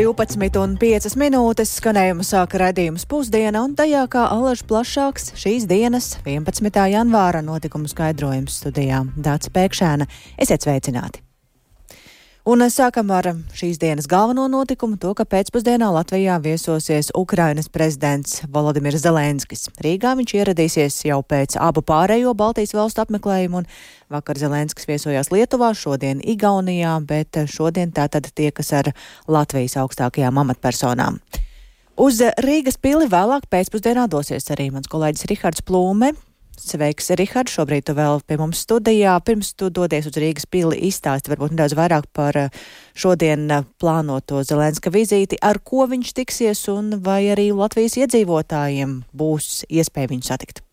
12,5 minūtes skanējumu sāka redzējums pusdiena, un tajā kā alaž plašāks šīs dienas 11. janvāra notikumu skaidrojums studijā Dācis Pēkšēna. Esiet sveicināti! Un sākam ar šīs dienas galveno notikumu, to, ka pēcpusdienā Latvijā viesosies Ukrainas prezidents Volodimirs Zelenskis. Rīgā viņš ieradīsies jau pēc abu pārējo Baltijas valstu apmeklējumu, un vakar Zelenskis viesojās Lietuvā, šodien Igaunijā, bet šodien tātad tiekas ar Latvijas augstākajām amatpersonām. Uz Rīgas pili vēlāk pēcpusdienā dosies arī mans kolēģis Rihards Plūme. Sveiks, Rihard, šobrīd tu vēl pie mums studijā. Pirms tu dodies uz Rīgas pili izstāsti varbūt nedaudz vairāk par eh, šodien eh, plānoto Zelenska vizīti, ar ko viņš tiksies un vai arī Latvijas iedzīvotājiem būs iespēja viņu satikt.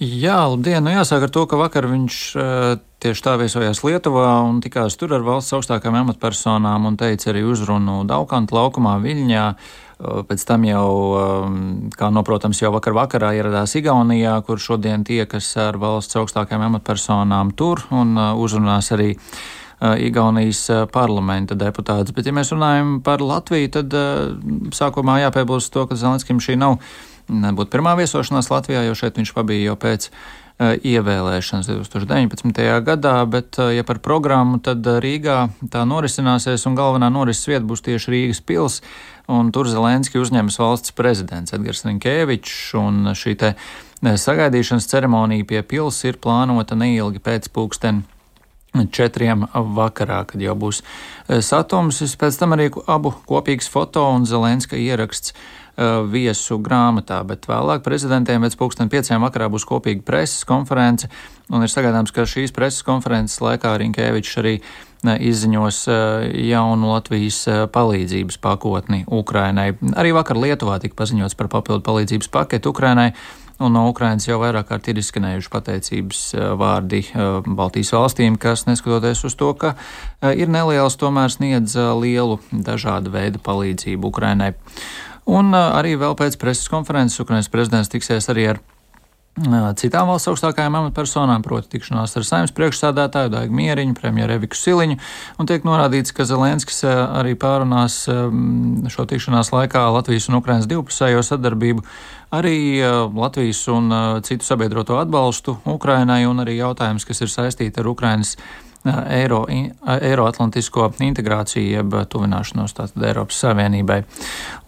Jā, labdien! Nu, jāsāk ar to, ka vakar viņš uh, tieši tā viesojās Lietuvā un tikās tur ar valsts augstākajām amatpersonām un teica arī uzrunu Daukanta laukumā Viļņā. Uh, Pēc tam jau, kā noprotams, jau vakar vakarā ieradās Igaunijā, kur šodien tiekas ar valsts augstākajām amatpersonām tur un uzrunās arī Igaunijas parlamenta deputāts. Bet, ja mēs runājam par Latviju, tad sākumā jāpiebilst to, ka Zelenskim šī nav nebūtu pirmā viesošanās Latvijā, jo šeit viņš pabija jau pēc ievēlēšanas 2019. gadā, bet, ja par programmu, tad Rīgā tā norisināsies un galvenā norises vieta būs tieši Rīgas pils un tur Zelenski uzņemas valsts prezidents Edgars Rinkēvičs, un šī te eh, sagaidīšanas ceremonija pie pils ir plānota neilgi pēc pulksten četriem vakarā, kad jau būs eh, satums. Pēc tam arī abu kopīgs foto un Zelenska ieraksts uh, viesu grāmatā, bet vēlāk prezidentiem pēc pulksten pieciem vakarā būs kopīga preses konference, un ir sagaidāms, ka šīs preses konferences laikā Rinkēvičs arī izziņos jaunu Latvijas palīdzības pakotni Ukrainai. Arī vakar Lietuvā tika paziņots par papildu palīdzības paketu Ukrainai. Un no Ukrainas jau vairāk kārt ir izskanējuši pateicības vārdi Baltijas valstīm, kas neskatoties uz to, ka ir nelielas, tomēr sniedz lielu dažādu veidu palīdzību Ukrainai. Un arī vēl pēc preses konferences Ukrainas prezidents tiksies arī ar citām valsts augstākajām amatpersonām, proti tikšanās ar saimnes priekšsādātāju Daigu Mieriņu, premjeru Eviku Siliņu, un tiek norādīts, ka Zelenskis arī pārunās šo tikšanās laikā Latvijas un Ukrainas divpusējo sadarbību, arī Latvijas un citu sabiedroto atbalstu Ukrainai un arī jautājums, kas ir saistīti ar Ukrainas Eiro, Eiroatlantisko integrāciju, jeb tuvināšanos tātad Eiropas Savienībai.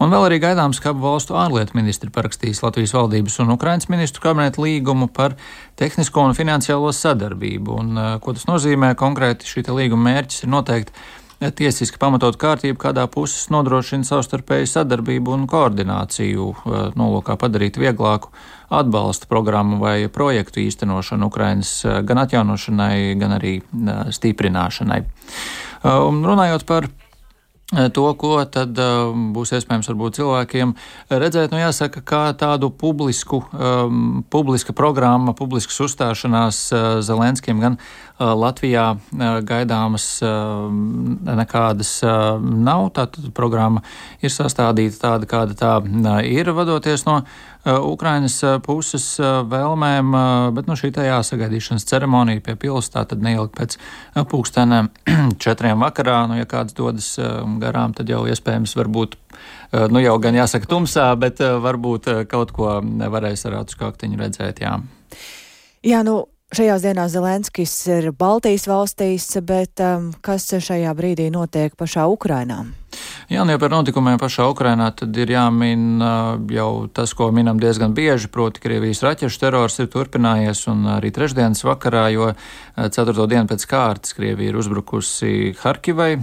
Un vēl arī gaidāms, ka abu valstu ārlietu ministri parakstīs Latvijas valdības un Ukrainas ministru kabinetu līgumu par tehnisko un finansiālo sadarbību. Un, ko tas nozīmē konkrēti? Šī līguma mērķis ir noteikti tiesiski pamatot kārtību, kādā puses nodrošina savstarpēju sadarbību un koordināciju, nolūkā padarīt vieglāku atbalsta programmu vai projektu īstenošanu Ukrainas gan atjaunošanai, gan arī stiprināšanai. Un runājot par to, ko tad būs iespējams varbūt cilvēkiem redzēt. Nu, jāsaka, kā tādu publisku, um, publiska programma, publiskas uzstāšanās uh, Zelenskiem gan uh, Latvijā uh, gaidāmas uh, nekādas uh, nav. Tātad programma ir sastādīta tāda, kāda tā uh, ir, vadoties no Uh, Ukrainas uh, puses uh, vēlmēm, bet nu, šī tā jāsagaidīšanas ceremonija pie pilsētā tad neilgi pēc pūkstenēm četriem vakarā. Nu, ja kāds dodas garām, tad jau iespējams varbūt, nu jau gan jāsaka tumsā, bet varbūt kaut ko varēs ar ātrus kaktiņu redzēt, jā. Jā, nu, Šajās dienās Zelenskis ir Baltijas valstīs, bet um, kas šajā brīdī notiek pašā Ukrainā? Jā, nu, ja par notikumiem pašā Ukrainā, tad ir jāmin jau tas, ko minam diezgan bieži, proti Krievijas raķešu terors ir turpinājies, un arī trešdienas vakarā, jo ceturto dienu pēc kārtas Krievija ir uzbrukusi Harkivai,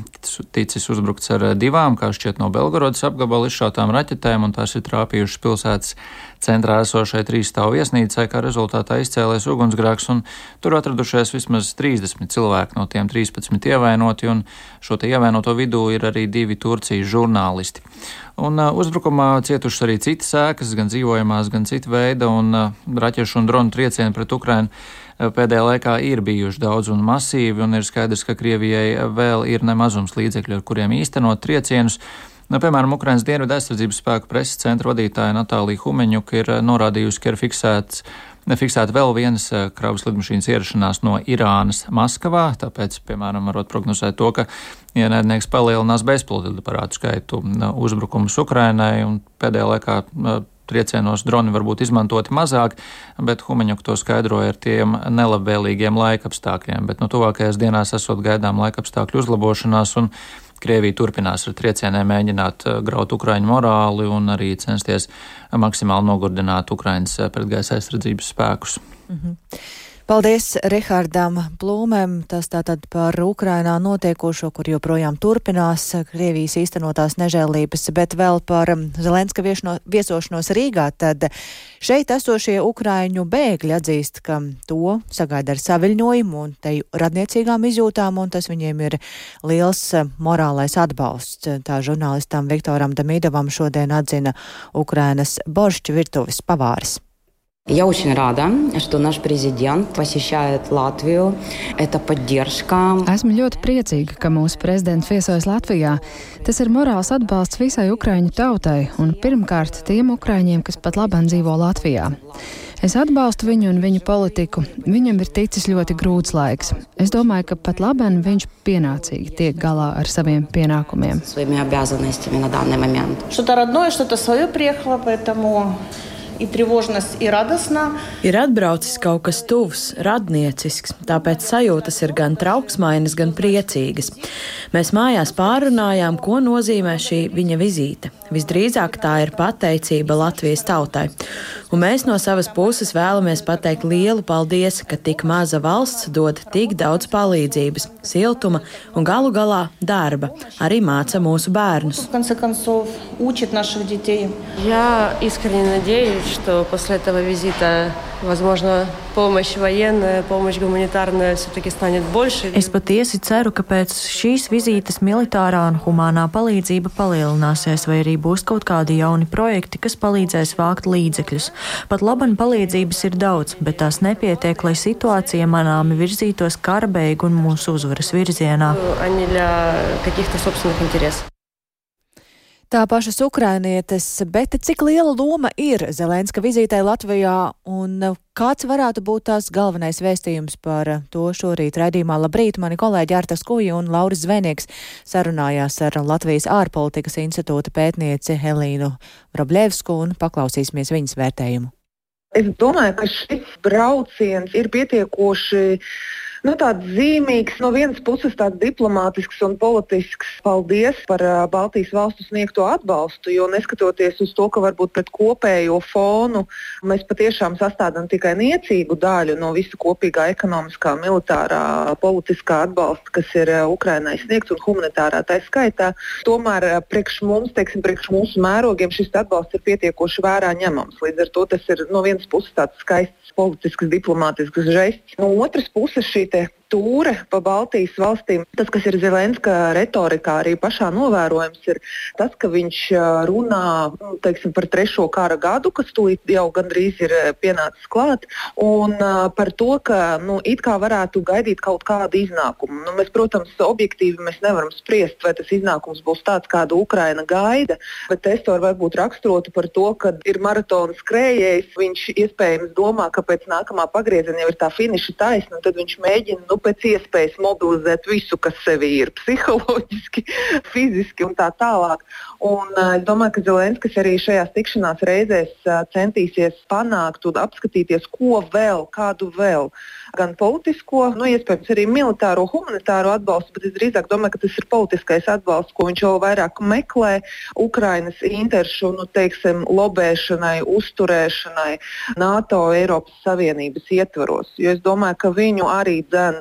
ticis uzbrukts ar divām, kā šķiet no Belgorodas apgabala izšautām raķetēm, un tās ir trāpījušas pilsētas centrā esošai trīs stāvu viesnīcai, kā rezultātā izcēlēs ugunsgrēks, un tur atradušies vismaz 30 cilvēki, no tiem 13 ievainoti, un šo te ievainoto vidū ir arī divi Turcijas žurnālisti. Un uh, uzbrukumā cietušas arī citas ēkas, gan dzīvojamās, gan cita veida, un uh, raķešu un dronu triecieni pret Ukrainu uh, pēdējā laikā ir bijuši daudz un masīvi, un ir skaidrs, ka Krievijai vēl ir nemazums līdzekļu, ar kuriem īstenot triecienus. Nu, piemēram, Ukrainas Dienvidu aizsardzības spēku preses centra vadītāja Natālija Humeņuka ir norādījusi, ka ir fiksēts fiksēta vēl vienas kravas lidmašīnas ierašanās no Irānas Maskavā, tāpēc, piemēram, varot prognozēt to, ka ienaidnieks palielinās bezpilota aparātu skaitu uzbrukumus Ukrainai un pēdējā laikā triecienos droni var būt izmantoti mazāk, bet Humaņuk to skaidroja ar tiem nelabvēlīgiem laikapstākļiem. Bet nu, tuvākajās dienās esot gaidām laikapstākļu uzlabošanās un Krievija turpinās ar triecieniem mēģināt eh, graut Ukraiņu morāli un arī censties maksimāli nogurdināt Ukraiņas eh, pretgaisa aizsardzības spēkus. -hmm. Paldies Rihardam Plūmēm. Tas tātad par Ukrainā notiekošo, kur joprojām turpinās Krievijas īstenotās nežēlības, bet vēl par Zelenska viešno, viesošanos Rīgā. Tad šeit esošie Ukraiņu bēgļi atzīst, ka to sagaida ar saviļņojumu un teju radniecīgām izjūtām, un tas viņiem ir liels morālais atbalsts. Tā žurnālistam Viktoram Damīdovam šodien atzina Ukrainas boršķu virtuves pavārs. Я очень рада, что наш президент посещает Латвию. Это поддержка. Esmu ļoti priecīga, ka mūsu prezidents viesojas Latvijā. Tas ir morāls atbalsts visai Ukraiņu tautai un pirmkārt tiem Ukraiņiem, kas pat labāk dzīvo Latvijā. Es atbalstu viņu un viņa politiku. Viņam ir ticis ļoti grūts laiks. Es domāju, ka pat labāk viņš pienācīgi tiek galā ar saviem pienākumiem. Что-то родное, что-то свое приехало, поэтому Ir atbraucis kaut kas tuvs, radniecisks, tāpēc sajūtas ir gan trauksmainas, gan priecīgas. Mēs mājās pārunājām, ko nozīmē šī viņa vizīte. Visdrīzāk tā ir pateicība Latvijas tautai. Un mēs no savas puses vēlamies pateikt lielu paldies, ka tik maza valsts dod tik daudz palīdzības, siltuma un galu galā darba. Arī māca mūsu bērnus. Jā, izskatīgi, что после этого визита Возможно, помощь военная, помощь гуманитарная все-таки станет больше. Es patiesi ceru, ka pēc šīs vizītes militārā un humānā palīdzība palielināsies, vai arī būs kaut kādi jauni projekti, kas palīdzēs vākt līdzekļus. Pat laban palīdzības ir daudz, bet tās nepietiek, lai situācija manāmi virzītos kara beigu un mūsu uzvaras virzienā. Tā pašas ukrainietes, bet cik liela loma ir Zelenska vizītē Latvijā un kāds varētu būt tās galvenais vēstījums par to šorīt raidījumā? Labrīt, mani kolēģi Artas Kuja un Lauris Zvenieks sarunājās ar Latvijas ārpolitikas institūta pētnieci Helīnu Vrablevsku un paklausīsimies viņas vērtējumu. Es domāju, ka šis brauciens ir pietiekoši nu, tāds zīmīgs, no vienas puses tāds diplomātisks un politisks paldies par uh, Baltijas valstu sniegto atbalstu, jo neskatoties uz to, ka varbūt pret kopējo fonu mēs patiešām sastādām tikai niecīgu daļu no visa kopīgā ekonomiskā, militārā, politiskā atbalsta, kas ir uh, Ukrainai sniegts un humanitārā tā skaitā, tomēr uh, priekš mums, teiksim, priekš mūsu mērogiem šis atbalsts ir pietiekoši vērā ņemams. Līdz ar to tas ir no vienas puses tāds skaists politisks, diplomātisks žests. No otras puses šī Bitte. Tūre pa Baltijas valstīm. Tas, kas ir Zelenska retorikā arī pašā novērojams, ir tas, ka viņš runā nu, teiksim, par trešo kara gadu, kas tūlīt jau gandrīz ir pienācis klāt, un par to, ka nu, it kā varētu gaidīt kaut kādu iznākumu. Nu, mēs, protams, objektīvi mēs nevaram spriest, vai tas iznākums būs tāds, kādu Ukraina gaida, bet es to varbūt raksturotu par to, ka ir maratona skrējējs, viņš iespējams domā, ka pēc nākamā pagrieziena jau ir tā finiša taisna, un tad viņš mēģina nu, pēc iespējas mobilizēt visu, kas sevī ir psiholoģiski, fiziski un tā tālāk. Un, uh, es domāju, ka Zelenskis arī šajās tikšanās reizēs uh, centīsies panākt un apskatīties, ko vēl, kādu vēl gan politisko, nu, iespējams, arī militāro, humanitāro atbalstu, bet es drīzāk domāju, ka tas ir politiskais atbalsts, ko viņš jau vairāk meklē Ukrainas interesu nu, teiksim, lobēšanai, uzturēšanai NATO, Eiropas Savienības ietvaros. Jo es domāju, ka viņu arī dzen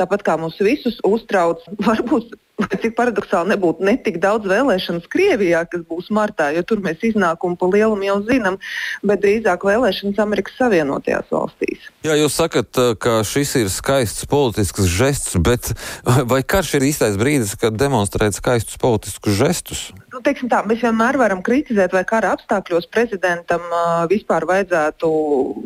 tāpat kā mūs visus uztrauc, varbūt cik paradoxāli nebūtu ne tik daudz vēlēšanas Krievijā, kas būs martā, jo tur mēs iznākumu pa lielumu jau zinām, bet drīzāk vēlēšanas Amerikas Savienotajās valstīs. Jā, jūs sakat, ka šis ir skaists politisks žests, bet vai karš ir īstais brīdis, kad demonstrēt skaistus politiskus žestus? Nu, tā, mēs vienmēr varam kritizēt, vai kara apstākļos prezidentam uh, vispār vajadzētu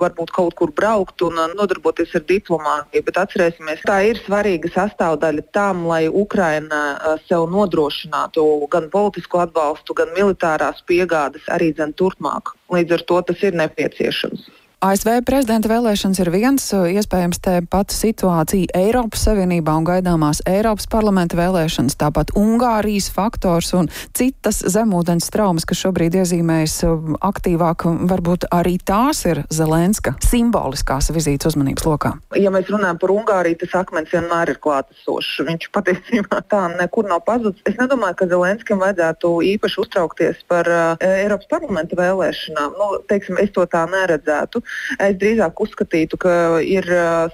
varbūt kaut kur braukt un uh, nodarboties ar diplomātiju. Bet atcerēsimies, tā ir svarīga sastāvdaļa tam, lai Ukraina sev nodrošinātu gan politisko atbalstu, gan militārās piegādes arī turpmāk. Līdz ar to tas ir nepieciešams. ASV prezidenta vēlēšanas ir viens, iespējams, te pati situācija Eiropas Savienībā un gaidāmās Eiropas parlamenta vēlēšanas, tāpat Ungārijas faktors un citas zemūdens traumas, kas šobrīd iezīmējas aktīvāk, varbūt arī tās ir Zelenska simboliskās vizītes uzmanības lokā. Ja mēs runājam par Ungāriju, tas akmens vienmēr ir klātesošs. Viņš patiesībā tā nekur nav pazudis. Es nedomāju, ka Zelenskam vajadzētu īpaši uztraukties par uh, Eiropas parlamenta vēlēšanām. Nu, teiksim, es to tā neredzētu. Es drīzāk uzskatītu, ka ir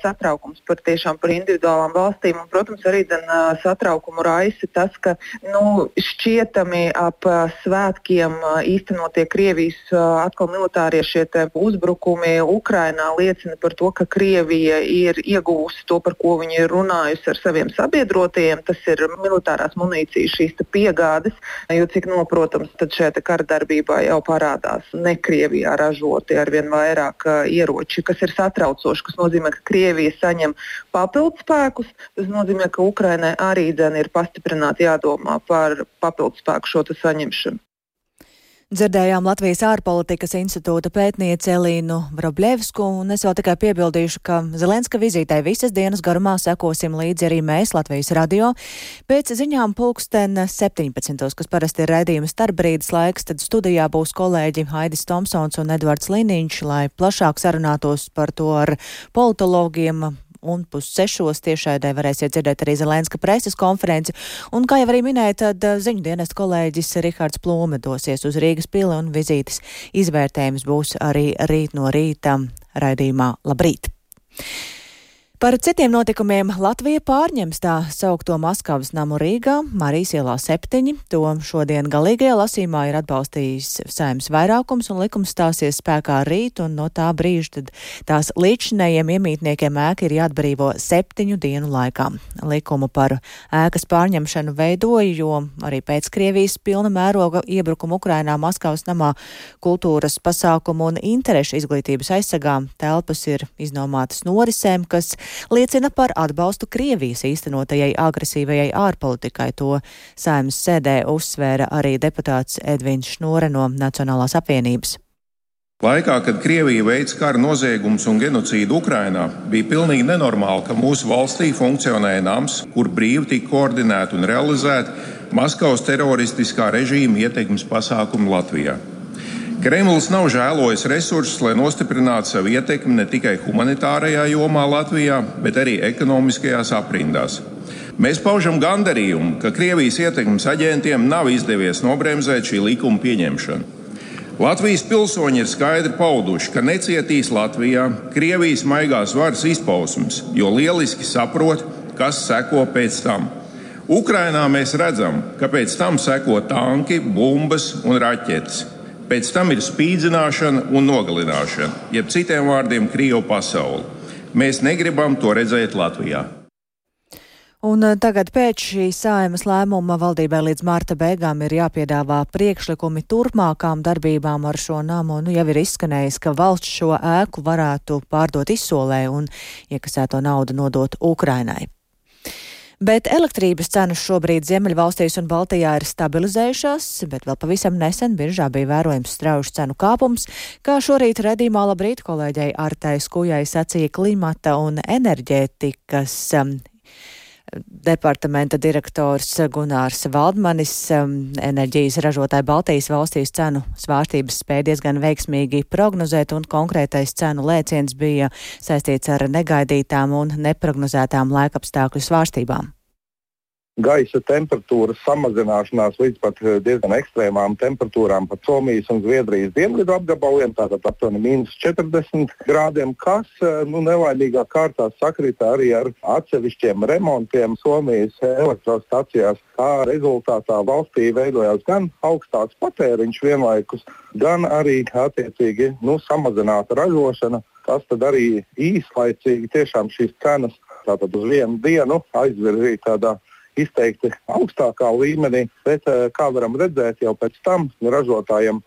satraukums par, par individuālām valstīm. Un, protams, arī den, satraukumu raisa tas, ka nu, šķietami ap svētkiem īstenotie Krievijas atkal militārie uzbrukumi Ukrainā liecina par to, ka Krievija ir ieguvusi to, par ko viņi ir runājusi ar saviem sabiedrotajiem. Tas ir militārās munīcijas šīs piegādes, jo cik noprotams, tad šajā kara darbībā jau parādās ne Krievijā ražoti ar vien vairāk ieroči, kas ir satraucoši, kas nozīmē, ka Krievija saņem papildus spēkus. Tas nozīmē, ka Ukrainai arī ir pastiprināti jādomā par papildus spēku šo saņemšanu. Dzirdējām Latvijas ārpolitikas institūta pētnieci Elīnu Vrobļevsku, un es vēl tikai piebildīšu, ka Zelenska vizītē visas dienas garumā sekosim līdzi arī mēs Latvijas radio. Pēc ziņām pulksten 17. kas parasti ir raidījuma starpbrīdis laiks, tad studijā būs kolēģi Haidis Tomsons un Edvards Liniņš, lai plašāk sarunātos par to ar politologiem, un pussešos tiešādē varēsiet dzirdēt arī Zelenska preses konferenci. Un, kā jau arī minēja, tad ziņu dienas kolēģis Rihards Plūme dosies uz Rīgas pili un vizītes izvērtējums būs arī rīt no rīta raidījumā Labrīt! Par citiem notikumiem Latvija pārņems tā saukto Maskavas namu Rīgā, Marijas ielā 7. To šodien galīgajā lasīmā ir atbalstījis saimnes vairākums un likums stāsies spēkā rīt, un no tā brīža tad tās līdzinējiem iemītniekiem ēka ir jāatbrīvo septiņu dienu laikā. Likumu par ēkas pārņemšanu veidoja, jo arī pēc Krievijas pilna mēroga iebrukuma Ukrainā Maskavas namā kultūras pasākumu un interešu izglītības aizsargām telpas ir iznomātas norisēm, kas liecina par atbalstu Krievijas īstenotajai agresīvajai ārpolitikai. To saimnes sēdē uzsvēra arī deputāts Edvins Šnore no Nacionālās apvienības. Laikā, kad Krievija veids kara noziegumus un genocīdu Ukrainā, bija pilnīgi nenormāli, ka mūsu valstī funkcionēja nams, kur brīvi tika koordinēti un realizēti Maskavas teroristiskā režīma ietekmes pasākumi Latvijā. Kremlis nav žēlojis resursus, lai nostiprinātu savu ietekmi ne tikai humanitārajā jomā Latvijā, bet arī ekonomiskajās aprindās. Mēs paužam gandarījumu, ka Krievijas ietekmes aģentiem nav izdevies nobremzēt šī likuma pieņemšanu. Latvijas pilsoņi ir skaidri pauduši, ka necietīs Latvijā Krievijas maigās varas izpausmes, jo lieliski saprot, kas seko pēc tam. Ukrainā mēs redzam, ka pēc tam seko tanki, bumbas un raķetes. Pēc tam ir spīdzināšana un nogalināšana, jeb citiem vārdiem, Krievu pasauli. Mēs negribam to redzēt Latvijā. Un eh, tagad pēc šī saimas lēmuma valdībai līdz marta beigām ir jāpiedāvā priekšlikumi turpmākām darbībām ar šo namu. Nu, jau ir izskanējis, ka valsts šo ēku varētu pārdot izsolē un iekasēto naudu nodot Ukrainai. Bet elektrības cenas šobrīd Ziemeļvalstīs un Baltijā ir stabilizējušās, bet vēl pavisam nesen biržā bija vērojams straujuši cenu kāpums, kā šorīt redzīmā labrīt kolēģei Artai Skujai sacīja klimata un enerģētikas um, departamenta direktors Gunārs Valdmanis um, enerģijas ražotāja Baltijas valstīs cenu svārstības spēja diezgan veiksmīgi prognozēt, un konkrētais cenu lēciens bija saistīts ar negaidītām un neprognozētām laikapstākļu svārstībām gaisa temperatūras samazināšanās līdz pat eh, diezgan ekstrēmām temperatūrām pat Somijas un Zviedrijas dienvidu apgabaliem, tātad aptuveni mīnus 40 grādiem, kas eh, nu, nelaimīgā kārtā sakrita arī ar atsevišķiem remontiem Somijas elektrostacijās. Tā rezultātā valstī veidojās gan augstāks patēriņš vienlaikus, gan arī attiecīgi nu, samazināta ražošana. Tas arī īslaicīgi tiešām šīs cenas tātad uz vienu dienu aizvirzīja tādā izteikti augstākā līmenī, bet eh, kā varam redzēt, jau pēc tam ražotājiem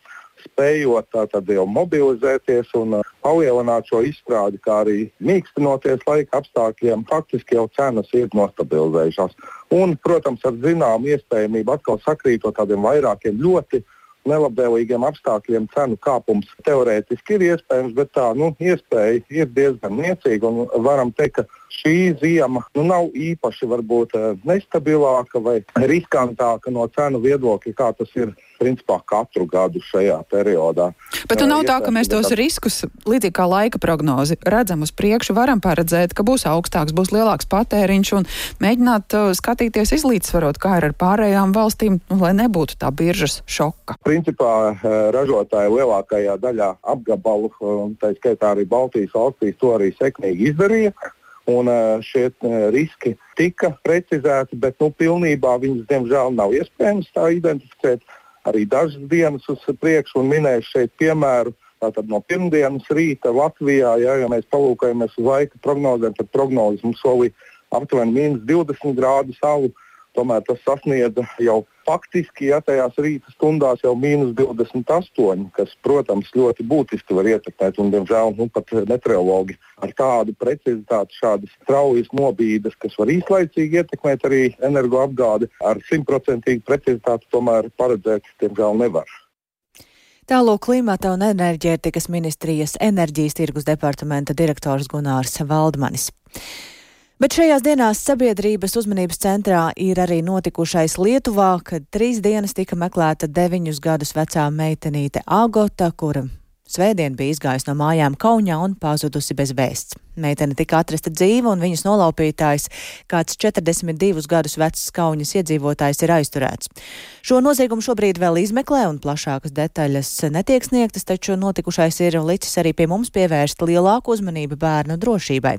spējot tātad jau mobilizēties un eh, palielināt šo izstrādi, kā arī mīkstinoties laika apstākļiem, faktiski jau cenas ir nostabilizējušās. Un, protams, ar zināmu iespējamību atkal sakrītot tādiem vairākiem ļoti nelabvēlīgiem apstākļiem cenu kāpums teorētiski ir iespējams, bet tā nu, iespēja ir diezgan niecīga. Varam teikt, ka šī ziema nu, nav īpaši varbūt, eh, nestabilāka vai riskantāka no cenu viedokļa, kā tas ir principā katru gadu šajā periodā. Bet nu nav tā, ka mēs tos riskus, līdzīgi kā laika prognozi, redzam uz priekšu, varam paredzēt, ka būs augstāks, būs lielāks patēriņš un mēģināt uh, skatīties izlīdzsvarot, kā ir ar pārējām valstīm, nu, lai nebūtu tā biržas šoka. Principā eh, ražotāji lielākajā daļā apgabalu, tā skaitā arī Baltijas valstīs, to arī sekmīgi izdarīja. Un šie riski tika precizēti, bet nu, pilnībā viņus, diemžēl, nav iespējams tā identificēt. Arī dažas dienas uz priekšu, un minēšu šeit piemēru. Tātad no pirmdienas rīta Latvijā, ja, ja mēs palūkojamies uz laika prognozēm, tad prognozes mums solīja aptuveni mīnus 20 grādu salu. Tomēr tas sasniedza jau faktiski, ja tajās rīta stundās jau mīnus 28, kas, protams, ļoti būtiski var ietekmēt. Un, diemžēl, nu, pat meteorologi ar tādu precizitāti šādas straujas nobīdes, kas var īslaicīgi ietekmēt arī energoapgādi, ar simtprocentīgu precizitāti tomēr paredzēt, diemžēl, nevar. Tālāk klimata un enerģētikas ministrijas enerģijas tirgus departamenta direktors Gunārs Valdmanis. Bet šajās dienās sabiedrības uzmanības centrā ir arī notikušais Lietuvā, kad trīs dienas tika meklēta deviņus gadus vecā meitenīte Agota, kura Svētdien bija izgājusi no mājām Kaunijā un pazudusi bez vēsts. Meitene tika atrasta dzīva, un viņas nolaupītājs, kāds 42 gadus vecs Kaunijas iedzīvotājs, ir aizturēts. Šo noziegumu šobrīd vēl izmeklē, un plašākas detaļas netiek sniegtas, taču notikušais ir licis arī pie mums pievērst lielāku uzmanību bērnu drošībai.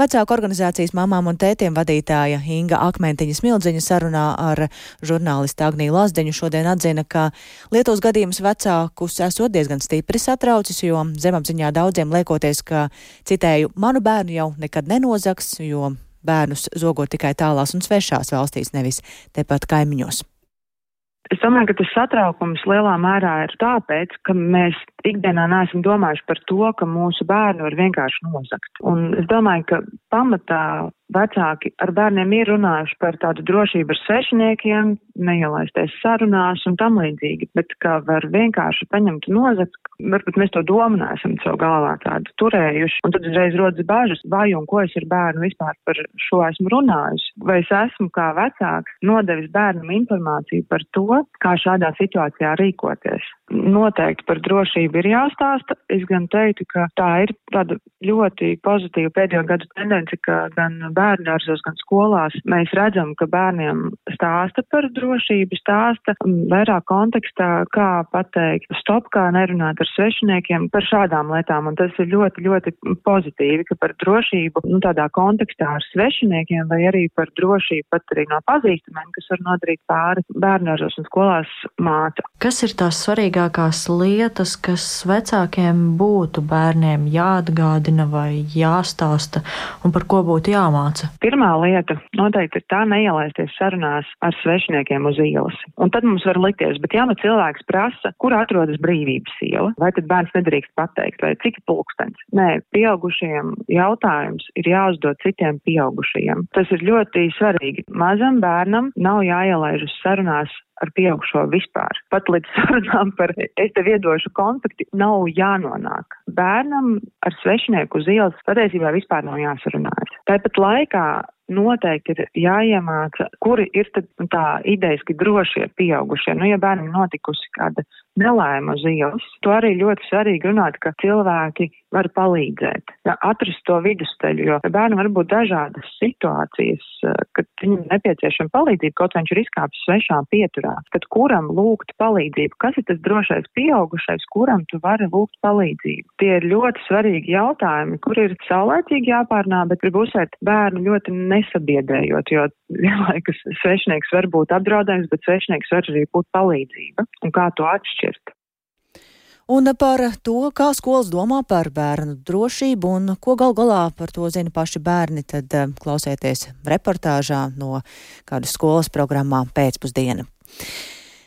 Vecāku organizācijas mamām un tētiem vadītāja Inga Akmentiņa Smildziņa sarunā ar žurnālistu Agniju Lazdeņu šodien atzina, ka Lietuvas gadījums vecākus esot diezgan stipri satraucis, jo zemapziņā daudziem liekoties, ka, citēju, manu bērnu jau nekad nenozags, jo bērnus zogo tikai tālās un svešās valstīs, nevis tepat kaimiņos. Es domāju, ka tas satraukums lielā mērā ir tāpēc, ka mēs ikdienā neesam domājuši par to, ka mūsu bērnu var vienkārši nozagt. Un es domāju, ka pamatā vecāki ar bērniem ir runājuši par tādu drošību ar svešiniekiem, neielaisties sarunās un tam līdzīgi, bet kā var vienkārši paņemt nozagt, varbūt mēs to domu neesam savu galvā tādu turējuši, un tad uzreiz rodas bažas, vai un ko es ar bērnu vispār par šo esmu runājusi, vai es esmu kā vecāks nodevis bērnam informāciju par to, kā šādā situācijā rīkoties. Noteikti par drošību ir jāstāsta. Es gan teiktu, ka tā ir tāda ļoti pozitīva pēdējo gadu tendence, ka gan bērngārzos, gan skolās mēs redzam, ka bērniem stāsta par drošību, stāsta vairāk kontekstā, kā pateikt stop, kā nerunāt ar svešiniekiem par šādām lietām. Un tas ir ļoti, ļoti pozitīvi, ka par drošību nu, tādā kontekstā ar svešiniekiem vai arī par drošību pat arī no pazīstamiem, kas var nodarīt pāri bērngārzos un skolās māca. Kas ir tās svarīgākās lietas, kas vecākiem būtu bērniem jāatgādina vai jāstāsta un par ko būtu jāmāca? Pirmā lieta noteikti ir tā neielaisties sarunās ar svešiniekiem uz ielas. Un tad mums var likties, bet ja nu cilvēks prasa, kur atrodas brīvības iela, vai tad bērns nedrīkst pateikt, vai cik pulkstens. Nē, pieaugušajiem jautājums ir jāuzdod citiem pieaugušajiem. Tas ir ļoti svarīgi. Mazam bērnam nav jāielaiž uz sarunās ar pieaugušo vispār. Pat līdz sarunām par es tev iedošu konflikti nav jānonāk. Bērnam ar svešinieku uz ielas patiesībā vispār nav jāsarunājas. Tāpat laikā noteikti ir jāiemāca, kuri ir nu, tā idejaski drošie pieaugušie. Nu, ja bērnam notikusi kāda nelaime uz ielas, to arī ļoti svarīgi runāt, ka cilvēki var palīdzēt, ja, atrast to vidusceļu, jo bērnam var būt dažādas situācijas, kad viņam nepieciešama palīdzība, kaut viņš ir izkāpis svešā pieturā, tad kuram lūgt palīdzību, kas ir tas drošais pieaugušais, kuram tu vari lūgt palīdzību. Tie ir ļoti svarīgi jautājumi, kur ir saulēcīgi jāpārnā, bet grib uzsvērt bērnu ļoti nesabiedējot, jo vienlaikus svešinieks var būt apdraudējums, bet svešinieks var arī būt palīdzība. Un kā to atšķirt? Un par to, kā skolas domā par bērnu drošību un ko gal galā par to zina paši bērni, tad eh, klausieties reportāžā no kādas skolas programmā pēcpusdiena.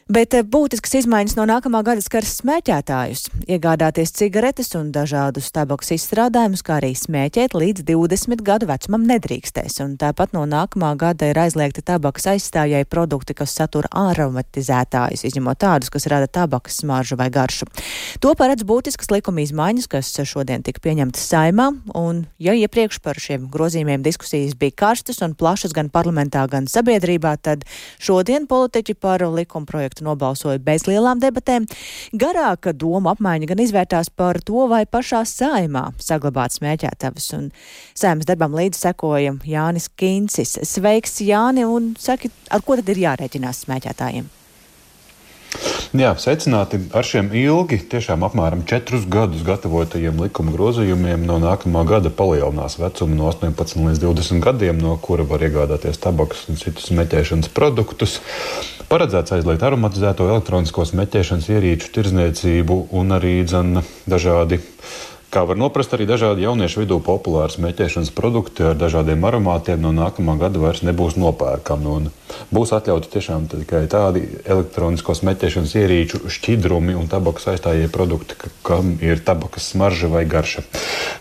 Bet eh, būtiskas izmaiņas no nākamā gada skars smēķētājus. Iegādāties cigaretes un dažādus tabaks izstrādājumus, kā arī smēķēt līdz 20 gadu vecumam nedrīkstēs. Un tāpat no nākamā gada ir aizliegta tabakas aizstājai produkti, kas satura aromatizētājus, izņemot tādus, kas rada tabakas smaržu vai garšu. To paredz būtiskas likuma izmaiņas, kas šodien tika pieņemtas saimā. Un, ja iepriekš par šiem grozījumiem diskusijas bija karstas un plašas gan parlamentā, gan sabiedrībā, tad šodien politiķi par likuma projektu nobalsoja bez lielām debatēm. Garāka doma apmaiņa gan izvērtās par to, vai pašā saimā saglabāt smēķētavas. Un saimas darbam līdzi sekoja Jānis Kincis. Sveiks, Jāni, un saki, ar ko tad ir jārēķinās smēķētājiem? Jā, secināti ar šiem ilgi, tiešām apmēram četrus gadus gatavotajiem likuma grozījumiem no nākamā gada palielinās vecumu no 18 līdz 20 gadiem, no kura var iegādāties tabakas un citus meķēšanas produktus. Paredzēts aizliegt aromatizēto elektronisko smēķēšanas ierīču tirzniecību un arī dzen, dažādi Kā var noprast, arī dažādi jauniešu vidū populāri smēķēšanas produkti ar dažādiem aromātiem no nākamā gada vairs nebūs nopērkami. Būs atļauti tiešām tikai tādi elektronisko smēķēšanas ierīču šķidrumi un tabakas aizstājie produkti, kam ir tabakas smarža vai garša.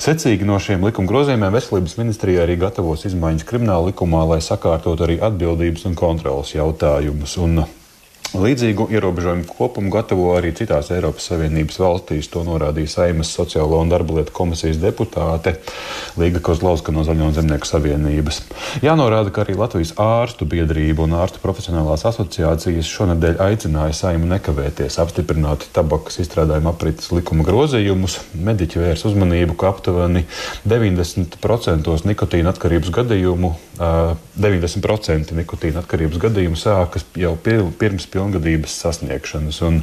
Secīgi no šiem likuma grozījumiem Veselības ministrija arī gatavos izmaiņas krimināla likumā, lai sakārtot arī atbildības un kontrolas jautājumus. Un Līdzīgu ierobežojumu kopumu gatavo arī citās Eiropas Savienības valstīs. To norādīja Saimas Sociālo un darba lietu komisijas deputāte Līga Kozlauska no Zaļo zemnieku savienības. Jānorāda, ka arī Latvijas ārstu biedrība un ārstu profesionālās asociācijas šonadēļ aicināja Saimu nekavēties apstiprināt tabakas izstrādājuma aprites likuma grozījumus. Mediķi vērs uzmanību, ka aptuveni 90% nikotīna atkarības gadījumu, 90% nikotīna atkarības gadījumu sākas jau pirms pilngadības sasniegšanas. Un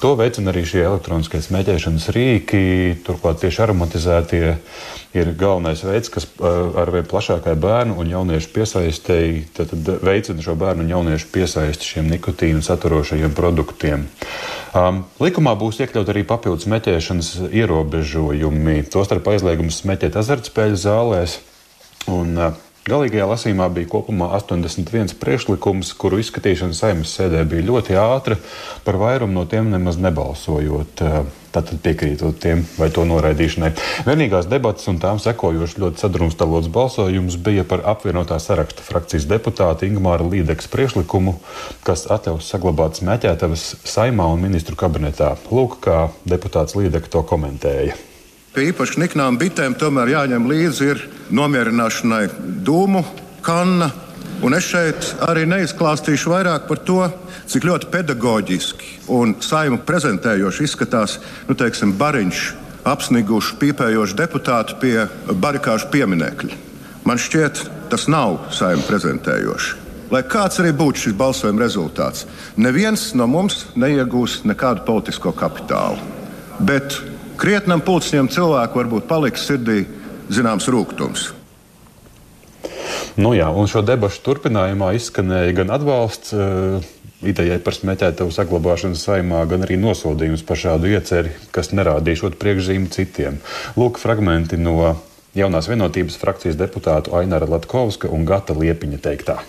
to veicina arī šie elektroniskie smēķēšanas rīki, turklāt tieši aromatizētie ir galvenais veids, kas ar vien plašākai bērnu un jauniešu piesaistēji veicina šo bērnu un jauniešu piesaisti šiem nikotīnu saturošajiem produktiem. Um, likumā būs iekļaut arī papildus smēķēšanas ierobežojumi, tostarp aizliegums smēķēt azartspēļu zālēs. Un, uh, Galīgajā lasījumā bija kopumā 81 priekšlikums, kuru izskatīšana saimnes sēdē bija ļoti ātra, par vairumu no tiem nemaz nebalsojot. Tātad piekrītot tiem vai to noraidīšanai. Vienīgās debatas un tām sekojošs ļoti sadrumstalots balsojums bija par apvienotā saraksta frakcijas deputāta Ingmāra Līdeks priekšlikumu, kas atļaus saglabāt smēķētavas saimā un ministru kabinetā. Lūk, kā deputāts Līdeks to komentēja. Pie īpaši niknām bitēm tomēr jāņem līdzi ir nomierināšanai dūmu kanna. Un es šeit arī neizklāstīšu vairāk par to, cik ļoti pedagoģiski un saimu prezentējoši izskatās nu, teiksim, bariņš, apsniguši, pīpējoši deputāti pie barikāžu pieminekļa. Man šķiet, tas nav saimu prezentējoši. Lai kāds arī būtu šis balsojuma rezultāts, neviens no mums neiegūs nekādu politisko kapitālu. Bet krietnam pulcņam cilvēku varbūt paliks sirdī zināms rūkums. Nu jā, un šo debašu turpinājumā izskanēja gan atbalsts uh, idejai par smēķētavu saglabāšanu saimā, gan arī nosodījums par šādu ieceri, kas nerādīšot priekšzīmi citiem. Lūk, fragmenti no jaunās vienotības frakcijas deputātu Aināra Latkovska un Gata Liepiņa teiktā.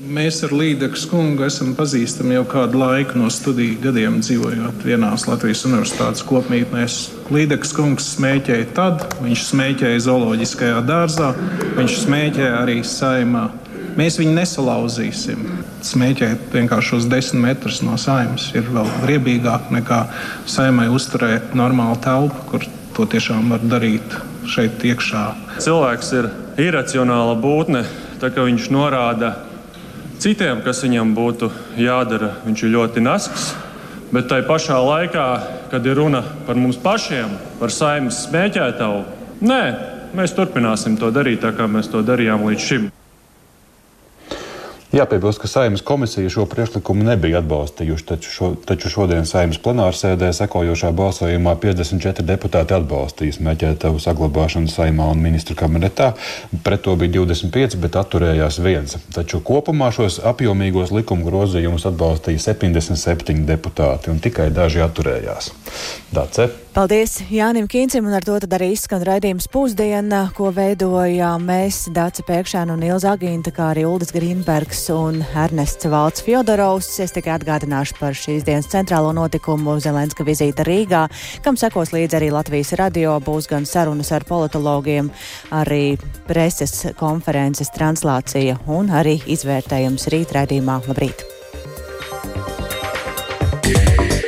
Mēs ar Līdeku kungu esam pazīstami jau kādu laiku no studiju gadiem, dzīvojot vienās Latvijas universitātes kopmītnēs. Līdeku kungs smēķēja tad, viņš smēķēja zooloģiskajā dārzā, viņš smēķēja arī saimā. Mēs viņu nesalauzīsim. Smēķēt vienkārši uz desmit metrus no saimnes ir vēl riebīgāk nekā saimai uzturēt normālu telpu, kur to tiešām var darīt šeit iekšā. Cilvēks ir iracionāla būtne, tā kā viņš norāda citiem, kas viņam būtu jādara. Viņš ir ļoti nasks, bet tai pašā laikā, kad ir runa par mums pašiem, par saimnes smēķētavu, nē, mēs turpināsim to darīt tā, kā mēs to darījām līdz šim. Jāpiebilst, ka saimnes komisija šo priekšlikumu nebija atbalstījuši, taču, šo, taču šodien saimnes plenārsēdē sekojošā balsojumā 54 deputāti atbalstīja smēķētavu saglabāšanu saimā un ministru kabinetā. Pret to bija 25, bet atturējās viens. Taču kopumā šos apjomīgos likuma grozījumus atbalstīja 77 deputāti un tikai daži atturējās. Dace. Paldies Jānim Kīncim, un ar to arī izskan raidījums pusdiena, ko veidojām mēs, Dāca Pēkšēna un Ilza Agīnta, kā arī Uldis Grīnbergs un Ernests Valts Fjodorovs. Es tikai atgādināšu par šīs dienas centrālo notikumu Zelenska vizīte Rīgā, kam sekos līdzi arī Latvijas radio, būs gan sarunas ar politologiem, arī preses konferences translācija un arī izvērtējums rītraidījumā. Labrīt! Yeah.